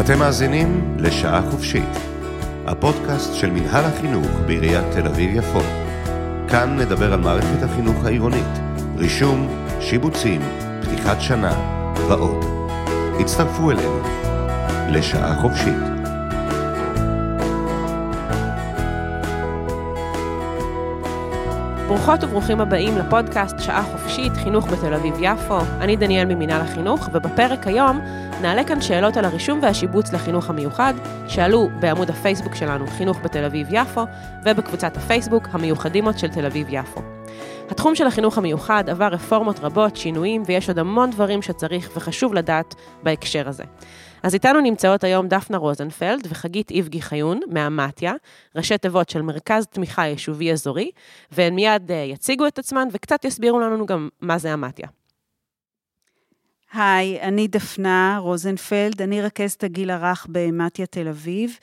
אתם מאזינים לשעה חופשית, הפודקאסט של מנהל החינוך בעיריית תל אביב-יפו. כאן נדבר על מערכת החינוך העירונית, רישום, שיבוצים, פתיחת שנה ועוד. הצטרפו אלינו לשעה חופשית. ברוכות וברוכים הבאים לפודקאסט שעה חופשית, חינוך בתל אביב-יפו. אני דניאל ממינהל החינוך, ובפרק היום נעלה כאן שאלות על הרישום והשיבוץ לחינוך המיוחד, שעלו בעמוד הפייסבוק שלנו, חינוך בתל אביב-יפו, ובקבוצת הפייסבוק, המיוחדימות של תל אביב-יפו. התחום של החינוך המיוחד עבר רפורמות רבות, שינויים, ויש עוד המון דברים שצריך וחשוב לדעת בהקשר הזה. אז איתנו נמצאות היום דפנה רוזנפלד וחגית איבגי חיון מהמתיה, ראשי תיבות של מרכז תמיכה יישובי אזורי, והן מיד uh, יציגו את עצמן וקצת יסבירו לנו גם מה זה המתיה. היי, אני דפנה רוזנפלד, אני רכזת הגיל הרך במתיה תל אביב.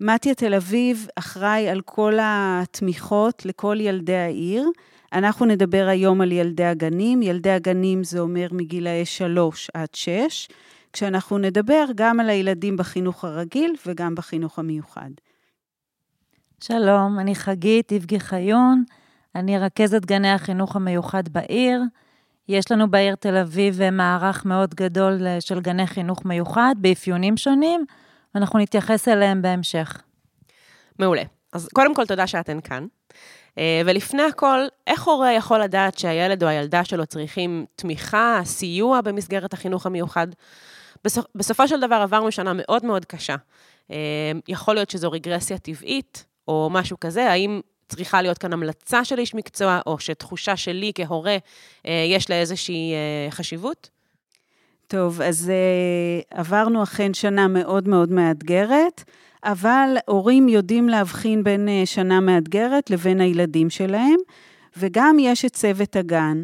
מתיה תל אביב אחראי על כל התמיכות לכל ילדי העיר. אנחנו נדבר היום על ילדי הגנים. ילדי הגנים זה אומר מגילאי 3 עד 6. כשאנחנו נדבר גם על הילדים בחינוך הרגיל וגם בחינוך המיוחד. שלום, אני חגית איבגי חיון, אני רכזת גני החינוך המיוחד בעיר. יש לנו בעיר תל אביב מערך מאוד גדול אה, של גני חינוך מיוחד באפיונים שונים, ואנחנו נתייחס אליהם בהמשך. מעולה. אז קודם כל, תודה שאתן כאן. אה, ולפני הכל, איך הורה יכול לדעת שהילד או הילדה שלו צריכים תמיכה, סיוע במסגרת החינוך המיוחד? בסופ, בסופו של דבר עברנו שנה מאוד מאוד קשה. אה, יכול להיות שזו רגרסיה טבעית, או משהו כזה, האם צריכה להיות כאן המלצה של איש מקצוע, או שתחושה שלי כהורה, אה, יש לה איזושהי אה, חשיבות? טוב, אז עברנו אכן שנה מאוד מאוד מאתגרת, אבל הורים יודעים להבחין בין שנה מאתגרת לבין הילדים שלהם, וגם יש את צוות הגן.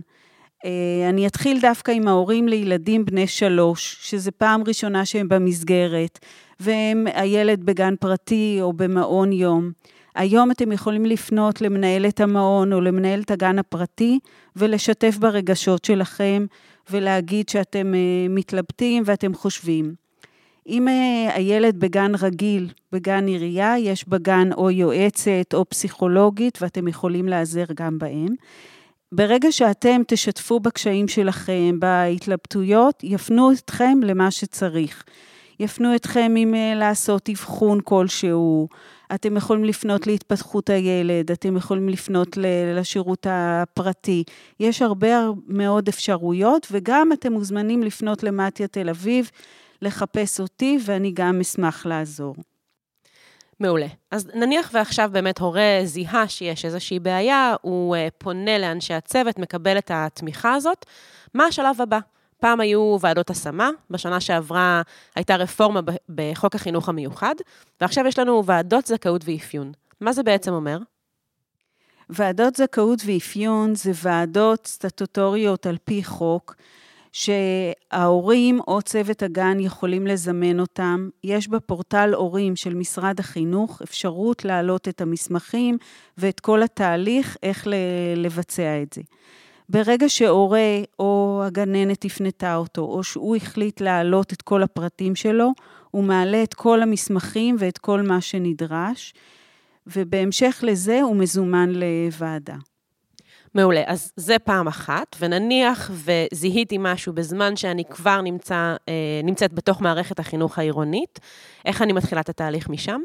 אה, אני אתחיל דווקא עם ההורים לילדים בני שלוש, שזו פעם ראשונה שהם במסגרת, והם הילד בגן פרטי או במעון יום. היום אתם יכולים לפנות למנהלת המעון או למנהלת הגן הפרטי ולשתף ברגשות שלכם ולהגיד שאתם אה, מתלבטים ואתם חושבים. אם אה, הילד בגן רגיל, בגן עירייה, יש בגן או יועצת או פסיכולוגית ואתם יכולים להיעזר גם בהם. ברגע שאתם תשתפו בקשיים שלכם, בהתלבטויות, יפנו אתכם למה שצריך. יפנו אתכם עם אה, לעשות אבחון כלשהו, אתם יכולים לפנות להתפתחות הילד, אתם יכולים לפנות לשירות הפרטי. יש הרבה מאוד אפשרויות, וגם אתם מוזמנים לפנות למטיה תל אביב, לחפש אותי, ואני גם אשמח לעזור. מעולה. אז נניח ועכשיו באמת הורה זיהה שיש איזושהי בעיה, הוא uh, פונה לאנשי הצוות, מקבל את התמיכה הזאת, מה השלב הבא? פעם היו ועדות השמה, בשנה שעברה הייתה רפורמה בחוק החינוך המיוחד, ועכשיו יש לנו ועדות זכאות ואפיון. מה זה בעצם אומר? ועדות זכאות ואפיון זה ועדות סטטוטוריות על פי חוק, שההורים או צוות הגן יכולים לזמן אותם. יש בפורטל הורים של משרד החינוך אפשרות להעלות את המסמכים ואת כל התהליך, איך לבצע את זה. ברגע שהורה או הגננת הפנתה אותו, או שהוא החליט להעלות את כל הפרטים שלו, הוא מעלה את כל המסמכים ואת כל מה שנדרש, ובהמשך לזה הוא מזומן לוועדה. מעולה, אז זה פעם אחת, ונניח וזיהיתי משהו בזמן שאני כבר נמצא, אה, נמצאת בתוך מערכת החינוך העירונית, איך אני מתחילה את התהליך משם?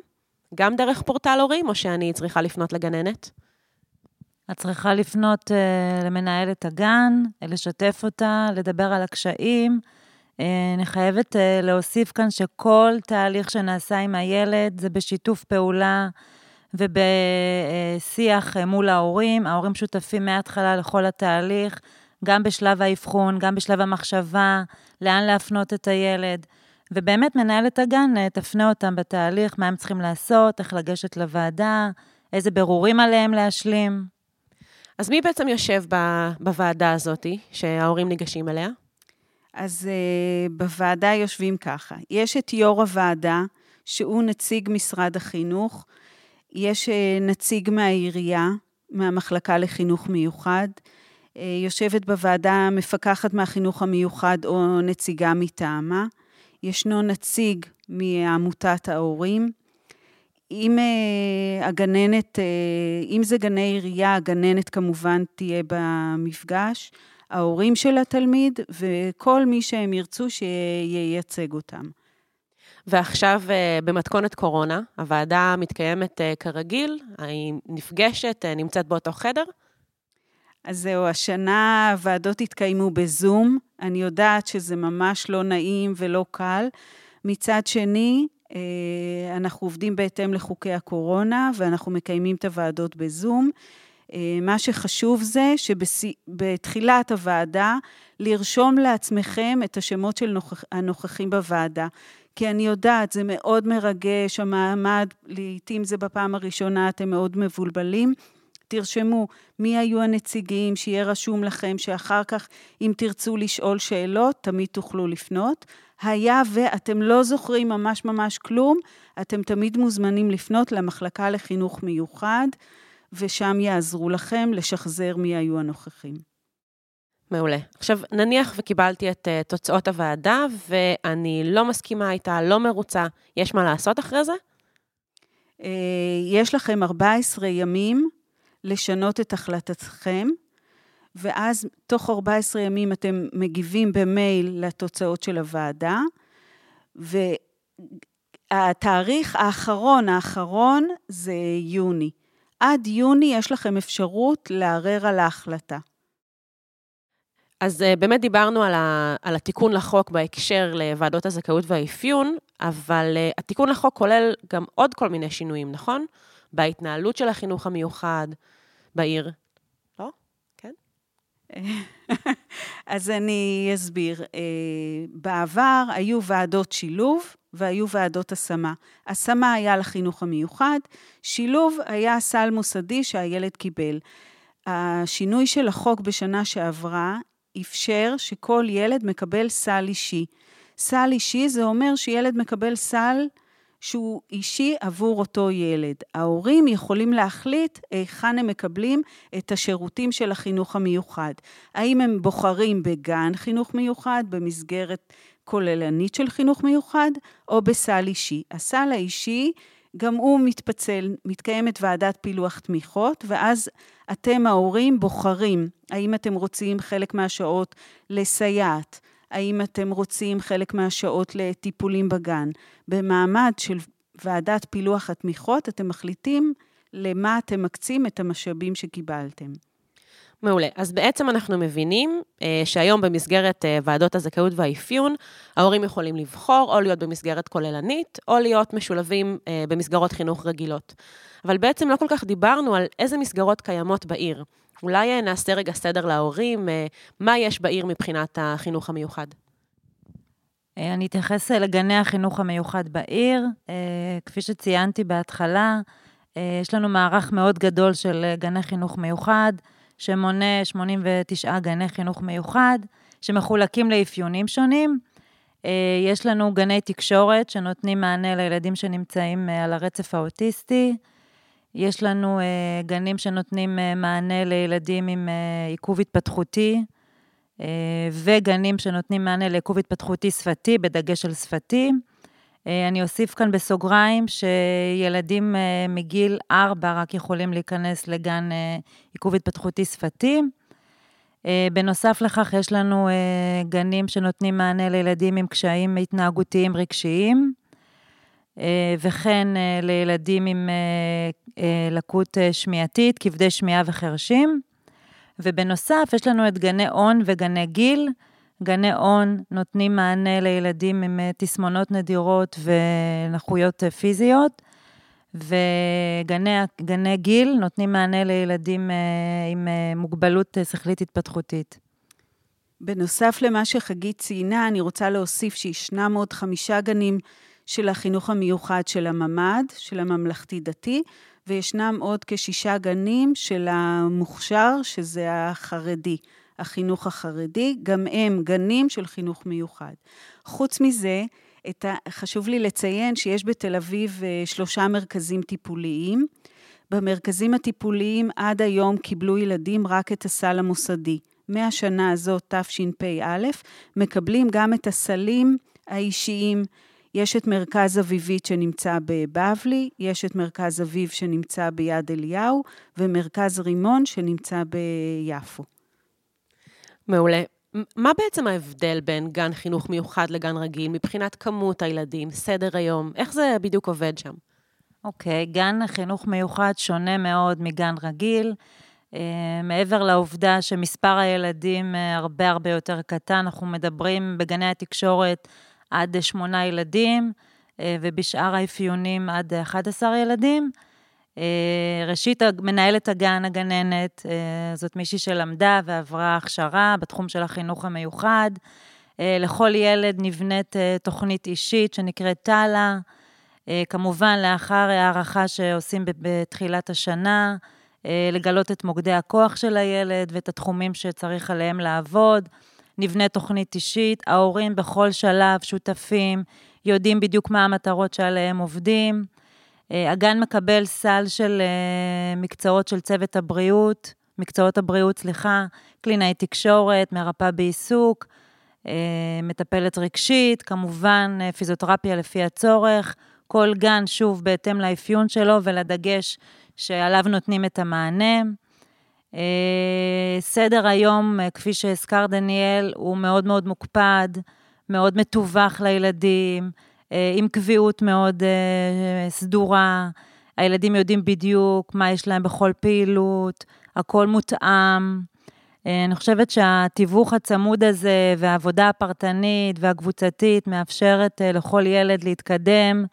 גם דרך פורטל הורים, או שאני צריכה לפנות לגננת? את צריכה לפנות uh, למנהלת הגן, לשתף אותה, לדבר על הקשיים. Uh, אני חייבת uh, להוסיף כאן שכל תהליך שנעשה עם הילד זה בשיתוף פעולה ובשיח מול ההורים. ההורים שותפים מההתחלה לכל התהליך, גם בשלב האבחון, גם בשלב המחשבה, לאן להפנות את הילד. ובאמת מנהלת הגן אה, תפנה אותם בתהליך, מה הם צריכים לעשות, איך לגשת לוועדה, איזה ברורים עליהם להשלים. אז מי בעצם יושב בוועדה הזאת, שההורים ניגשים אליה? אז uh, בוועדה יושבים ככה, יש את יו"ר הוועדה, שהוא נציג משרד החינוך, יש אה, נציג מהעירייה, מהמחלקה לחינוך מיוחד, אה, יושבת בוועדה מפקחת מהחינוך המיוחד או נציגה מטעמה. ישנו נציג מעמותת ההורים. אם uh, הגננת, אם זה גני עירייה, הגננת כמובן תהיה במפגש, ההורים של התלמיד וכל מי שהם ירצו שייצג אותם. ועכשיו, uh, במתכונת קורונה, הוועדה מתקיימת uh, כרגיל, היא נפגשת, uh, נמצאת באותו חדר? אז זהו, השנה הוועדות התקיימו בזום. אני יודעת שזה ממש לא נעים ולא קל. מצד שני, אה, אנחנו עובדים בהתאם לחוקי הקורונה, ואנחנו מקיימים את הוועדות בזום. אה, מה שחשוב זה שבתחילת הוועדה, לרשום לעצמכם את השמות של הנוכחים בוועדה. כי אני יודעת, זה מאוד מרגש, המעמד, לעתים זה בפעם הראשונה, אתם מאוד מבולבלים. תרשמו מי היו הנציגים, שיהיה רשום לכם, שאחר כך, אם תרצו לשאול שאלות, תמיד תוכלו לפנות. היה ואתם לא זוכרים ממש ממש כלום, אתם תמיד מוזמנים לפנות למחלקה לחינוך מיוחד, ושם יעזרו לכם לשחזר מי היו הנוכחים. מעולה. עכשיו, נניח וקיבלתי את uh, תוצאות הוועדה, ואני לא מסכימה איתה, לא מרוצה, יש מה לעשות אחרי זה? Uh, יש לכם 14 ימים לשנות את החלטתכם, ואז תוך 14 ימים אתם מגיבים במייל לתוצאות של הוועדה, והתאריך האחרון, האחרון זה יוני. עד יוני יש לכם אפשרות לערער על ההחלטה. אז אה, באמת דיברנו על, ה, על התיקון לחוק בהקשר לוועדות הזכאות והאפיון, אבל uh, התיקון לחוק כולל גם עוד כל מיני שינויים, נכון? בהתנהלות של החינוך המיוחד בעיר. אז אני אסביר. אה, בעבר היו ועדות שילוב והיו ועדות השמה. השמה היה לחינוך המיוחד, שילוב היה סל מוסדי שהילד קיבל. השינוי של החוק בשנה שעברה אפשר שכל ילד מקבל סל אישי. סל אישי זה אומר שילד מקבל סל שהוא אישי עבור אותו ילד. ההורים יכולים להחליט היכן הם מקבלים את השירותים של החינוך המיוחד. האם הם בוחרים בגן חינוך מיוחד, במסגרת כוללנית של חינוך מיוחד, או בסל אישי. הסל האישי, גם הוא מתפצל, מתקיימת ועדת פילוח תמיכות, ואז אתם ההורים בוחרים האם אתם רוצים חלק מהשעות לסייעת, האם אתם רוצים חלק מהשעות לטיפולים בגן. במעמד של ועדת פילוח התמיכות, אתם מחליטים למה אתם מקצים את המשאבים שקיבלתם. מעולה. אז בעצם אנחנו מבינים אה, שהיום במסגרת אה, ועדות הזכאות והאפיון, ההורים יכולים לבחור או להיות במסגרת כוללנית, או להיות משולבים אה, במסגרות חינוך רגילות. אבל בעצם לא כל כך דיברנו על איזה מסגרות קיימות בעיר. אולי אה, נעשה רגע סדר להורים, אה, מה יש בעיר מבחינת החינוך המיוחד? אה, אני אתייחס לגני החינוך המיוחד בעיר. כפי שציינתי בהתחלה, יש לנו מערך מאוד גדול של גני חינוך מיוחד, שמונה 89 גני חינוך מיוחד, שמחולקים לאפיונים שונים. יש לנו גני תקשורת שנותנים מענה לילדים שנמצאים על הרצף האוטיסטי. יש לנו uh, גנים שנותנים מענה לילדים עם עיכוב התפתחותי, וגנים שנותנים מענה לעיכוב התפתחותי שפתי, בדגש על שפתי. Uh, אני אוסיף כאן בסוגריים שילדים uh, מגיל 4 רק יכולים להיכנס לגן uh, עיכוב התפתחותי שפתי. בנוסף לכך, יש לנו גנים שנותנים מענה לילדים עם קשיים התנהגותיים רגשיים. אה, וכן אה, לילדים עם אה, לקות שמיעתית, כבדי שמיעה וחרשים. ובנוסף, יש לנו את גני און וגני גיל. גני און נותנים מענה לילדים עם תסמונות נדירות ונכויות וגני גיל נותנים מענה לילדים עם מוגבלות שכלית התפתחותית. בנוסף למה שחגית ציינה, אני רוצה להוסיף שישנם עוד חמישה גנים של החינוך המיוחד של הממ"ד, של הממלכתי-דתי, וישנם עוד כשישה גנים של המוכשר, שזה החרדי, החינוך החרדי, גם הם גנים של חינוך מיוחד. חוץ מזה, ה... חשוב לי לציין שיש בתל אביב אה, שלושה מרכזים טיפוליים. במרכזים הטיפוליים עד היום קיבלו ילדים רק את הסל המוסדי. מהשנה הזאת, תשפ"א, מקבלים גם את הסלים האישיים. יש את מרכז אביבית שנמצא בבבלי, יש את מרכז אביב שנמצא ביד אליהו, ומרכז רימון שנמצא ביפו. מעולה. מה בעצם ההבדל בין גן חינוך מיוחד לגן רגיל מבחינת כמות הילדים, סדר היום? איך זה בדיוק עובד שם? אוקיי, okay, גן חינוך מיוחד שונה מאוד מגן רגיל. Uh, מעבר לעובדה שמספר הילדים uh, הרבה הרבה יותר קטן, אנחנו מדברים בגני התקשורת עד שמונה ילדים, uh, ובשאר האפיונים עד 11 ילדים. Uh, ראשית, מנהלת הגן, הגננת, uh, זאת מישהי שלמדה ועברה הכשרה בתחום של החינוך המיוחד. Uh, לכל ילד נבנית תוכנית אישית שנקראת. אה, כמובן, לאחר הערכה שעושים בתחילת השנה, אה, לגלות את מוקדי הכוח של הילד ואת התחומים שצריך עליהם לעבוד. נבנה תוכנית אישית, ההורים בכל שלב שותפים, יודעים בדיוק מה המטרות שעליהם עובדים. אה, הגן מקבל סל של מקצועות של צוות הבריאות, מקצועות הבריאות, סליחה, קלינאי תקשורת, מרפאה בעיסוק, מטפלת רגשית, כמובן פיזיותרפיה לפי הצורך. כל גן, שוב, בהתאם לאפיון שלו ולדגש שעליו נותנים את המענה. אה, סדר היום, אה, כפי שהזכר דניאל, הוא מאוד מאוד מוקפד, מאוד מתווך לילדים, אה, עם קביעות מאוד סדורה. הילדים יודעים בדיוק מה יש להם בכל פעילות, הכל מותאם. אני חושבת שהתיווך הצמוד הזה והעבודה הפרטנית והקבוצתית מאפשרת לכל ילד להתקדם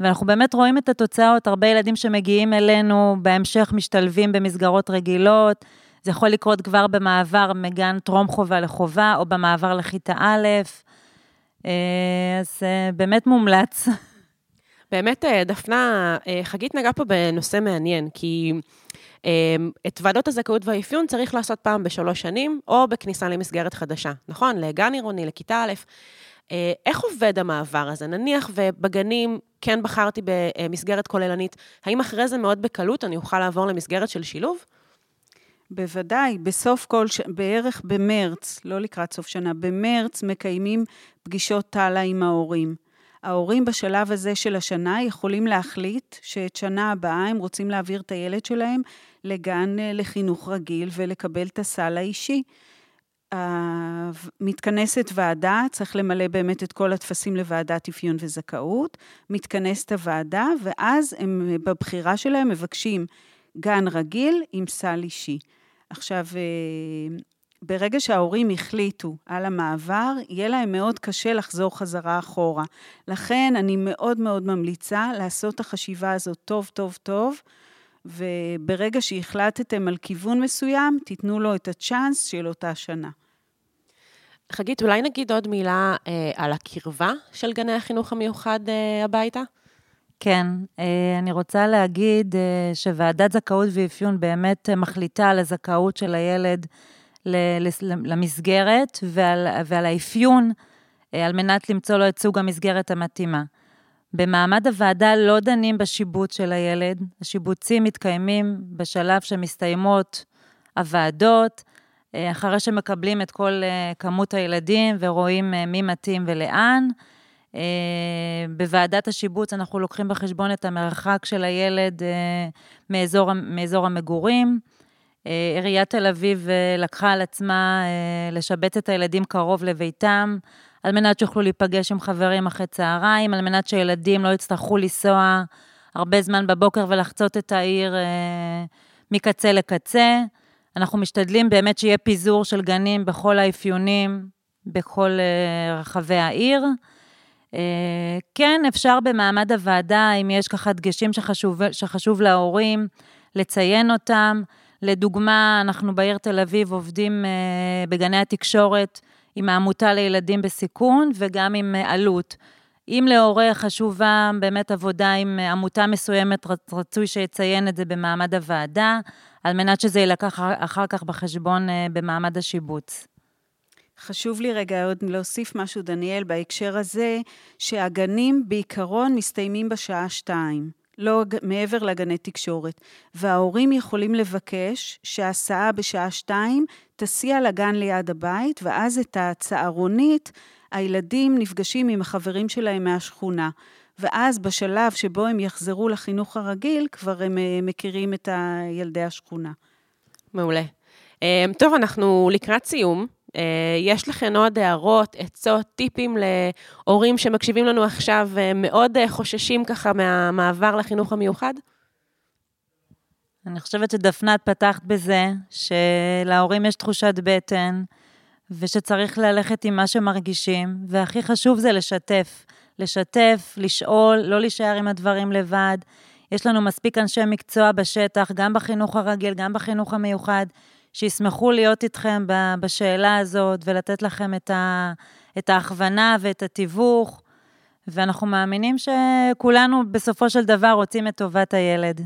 ואנחנו באמת רואים את התוצאות, הרבה ילדים שמגיעים אלינו, בהמשך משתלבים במסגרות רגילות, זה יכול לקרות כבר במעבר מגן טרום חובה לחובה, או במעבר לכיתה א', אה, אז אה, באמת מומלץ. באמת, אה, דפנה, חגית נגעה פה בנושא מעניין, כי את ועדות הזכאות והאפיון צריך לעשות פעם בשלוש שנים, או בכניסה למסגרת חדשה, נכון? לגן עירוני, לכיתה א'. אה, איך עובד המעבר הזה? נניח ובגנים כן בחרתי במסגרת כוללנית, האם אחרי זה מאוד בקלות אני אוכל לעבור למסגרת של שילוב? בוודאי, בסוף כל, ש... בערך במרץ, לא לקראת סוף שנה, במרץ מקיימים פגישות טאלה עם ההורים. ההורים בשלב הזה של השנה יכולים להחליט שאת שנה הבאה הם רוצים להעביר את הילד שלהם לגן אה, לחינוך רגיל ולקבל את הסל האישי. מתכנסת ועדה, צריך למלא באמת את כל הטפסים לוועדת אפיון וזכאות, מתכנסת הוועדה, ואז הם בבחירה שלהם מבקשים גן רגיל עם סל אישי. עכשיו, אה, ברגע שההורים החליטו על המעבר, יהיה להם מאוד קשה לחזור חזרה אחורה. לכן אני מאוד מאוד ממליצה לעשות את החשיבה הזאת טוב, טוב, טוב. וברגע שהחלטתם על כיוון מסוים, תיתנו לו את הצ'אנס של אותה שנה. חגית, אולי נגיד עוד מילה אה, על הקרבה של גני החינוך המיוחד אה, הביתה? כן, אה, אני רוצה להגיד אה, שוועדת זכאות ואפיון באמת מחליטה על הזכאות של הילד למסגרת ועל, ועל האפיון אה, על מנת למצוא לו את סוג המסגרת המתאימה. במעמד הוועדה לא דנים בשיבוץ של הילד, השיבוצים מתקיימים בשלב שמסתיימות הוועדות, אה, אחרי שמקבלים את כל אה, כמות הילדים ורואים אה, מי מתאים ולאן. בוועדת השיבוץ אנחנו לוקחים בחשבון את המרחק של הילד מאזור, מאזור המגורים. עיריית תל אביב לקחה על עצמה לשבץ את הילדים קרוב לביתם, על מנת שיוכלו להיפגש עם חברים אחרי צהריים, על מנת שילדים לא יצטרכו לנסוע הרבה זמן בבוקר ולחצות את העיר מקצה לקצה. אנחנו משתדלים באמת שיהיה פיזור של גנים בכל האפיונים, בכל רחבי העיר. Uh, כן, אפשר במעמד הוועדה, אם יש ככה דגשים שחשוב, שחשוב להורים, לציין אותם. לדוגמה, אנחנו בעיר תל אביב עובדים uh, בגני התקשורת עם העמותה לילדים בסיכון וגם עם עלות. אם להורה חשובה באמת עבודה עם עמותה מסוימת, רצוי שיציין את זה במעמד הוועדה. על מנת שזה יילקח אחר כך בחשבון אה, במעמד השיבוץ. חשוב לי רגע עוד להוסיף משהו, דניאל, בהקשר הזה, שהגנים בעיקרון מסתיימים בשעה שתיים, לא מעבר לגני תקשורת, וההורים יכולים לבקש שההסעה בשעה שתיים תסיע לגן ליד הבית, ואז את הצהרונית, הילדים נפגשים עם החברים שלהם מהשכונה. ואז בשלב שבו הם יחזרו לחינוך הרגיל, כבר הם אה, מכירים את ילדי השכונה. מעולה. אה, טוב, אנחנו לקראת סיום. אה, יש לכם עוד הערות, עצות, טיפים להורים שמקשיבים לנו עכשיו, מאוד חוששים ככה מהמעבר לחינוך המיוחד? אני חושבת שדפנת פתחת בזה, שלהורים יש תחושת בטן, ושצריך ללכת עם מה שמרגישים, והכי חשוב זה לשתף. לשתף, לשאול, לא להישאר עם הדברים לבד. יש לנו מספיק אנשי מקצוע בשטח, גם בחינוך הרגיל, גם בחינוך המיוחד, שישמחו להיות איתכם בשאלה הזאת ולתת לכם את, ה, את ההכוונה ואת התיווך, ואנחנו מאמינים שכולנו בסופו של דבר רוצים את טובת הילד.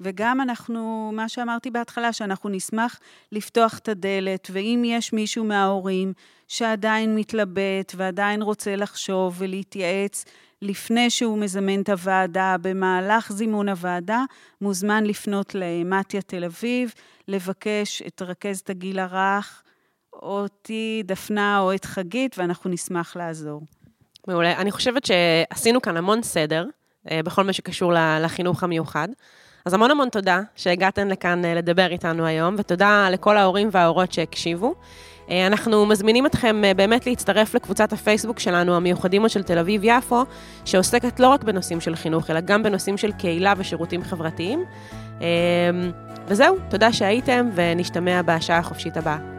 וגם אנחנו, מה שאמרתי בהתחלה, שאנחנו נשמח לפתוח את הדלת, ואם יש מישהו מההורים שעדיין מתלבט ועדיין רוצה לחשוב ולהתייעץ, לפני שהוא מזמן את הוועדה, במהלך זימון הוועדה, מוזמן לפנות למתיה תל אביב, לבקש את רכזת הגיל הרך, אותי, דפנה או את חגית, ואנחנו נשמח לעזור. מעולה. אני חושבת שעשינו כאן המון סדר אה, בכל מה שקשור לחינוך המיוחד. אז המון המון תודה שהגעתן לכאן אה, לדבר איתנו היום, ותודה לכל ההורים וההורות שהקשיבו. אה, אנחנו מזמינים אתכם אה, באמת להצטרף לקבוצת הפייסבוק שלנו, המיוחדים של תל אביב-יפו, שעוסקת לא רק בנושאים של חינוך, אלא גם בנושאים של קהילה ושירותים חברתיים. וזהו, תודה שהייתם, ונשתמע בשעה החופשית הבאה.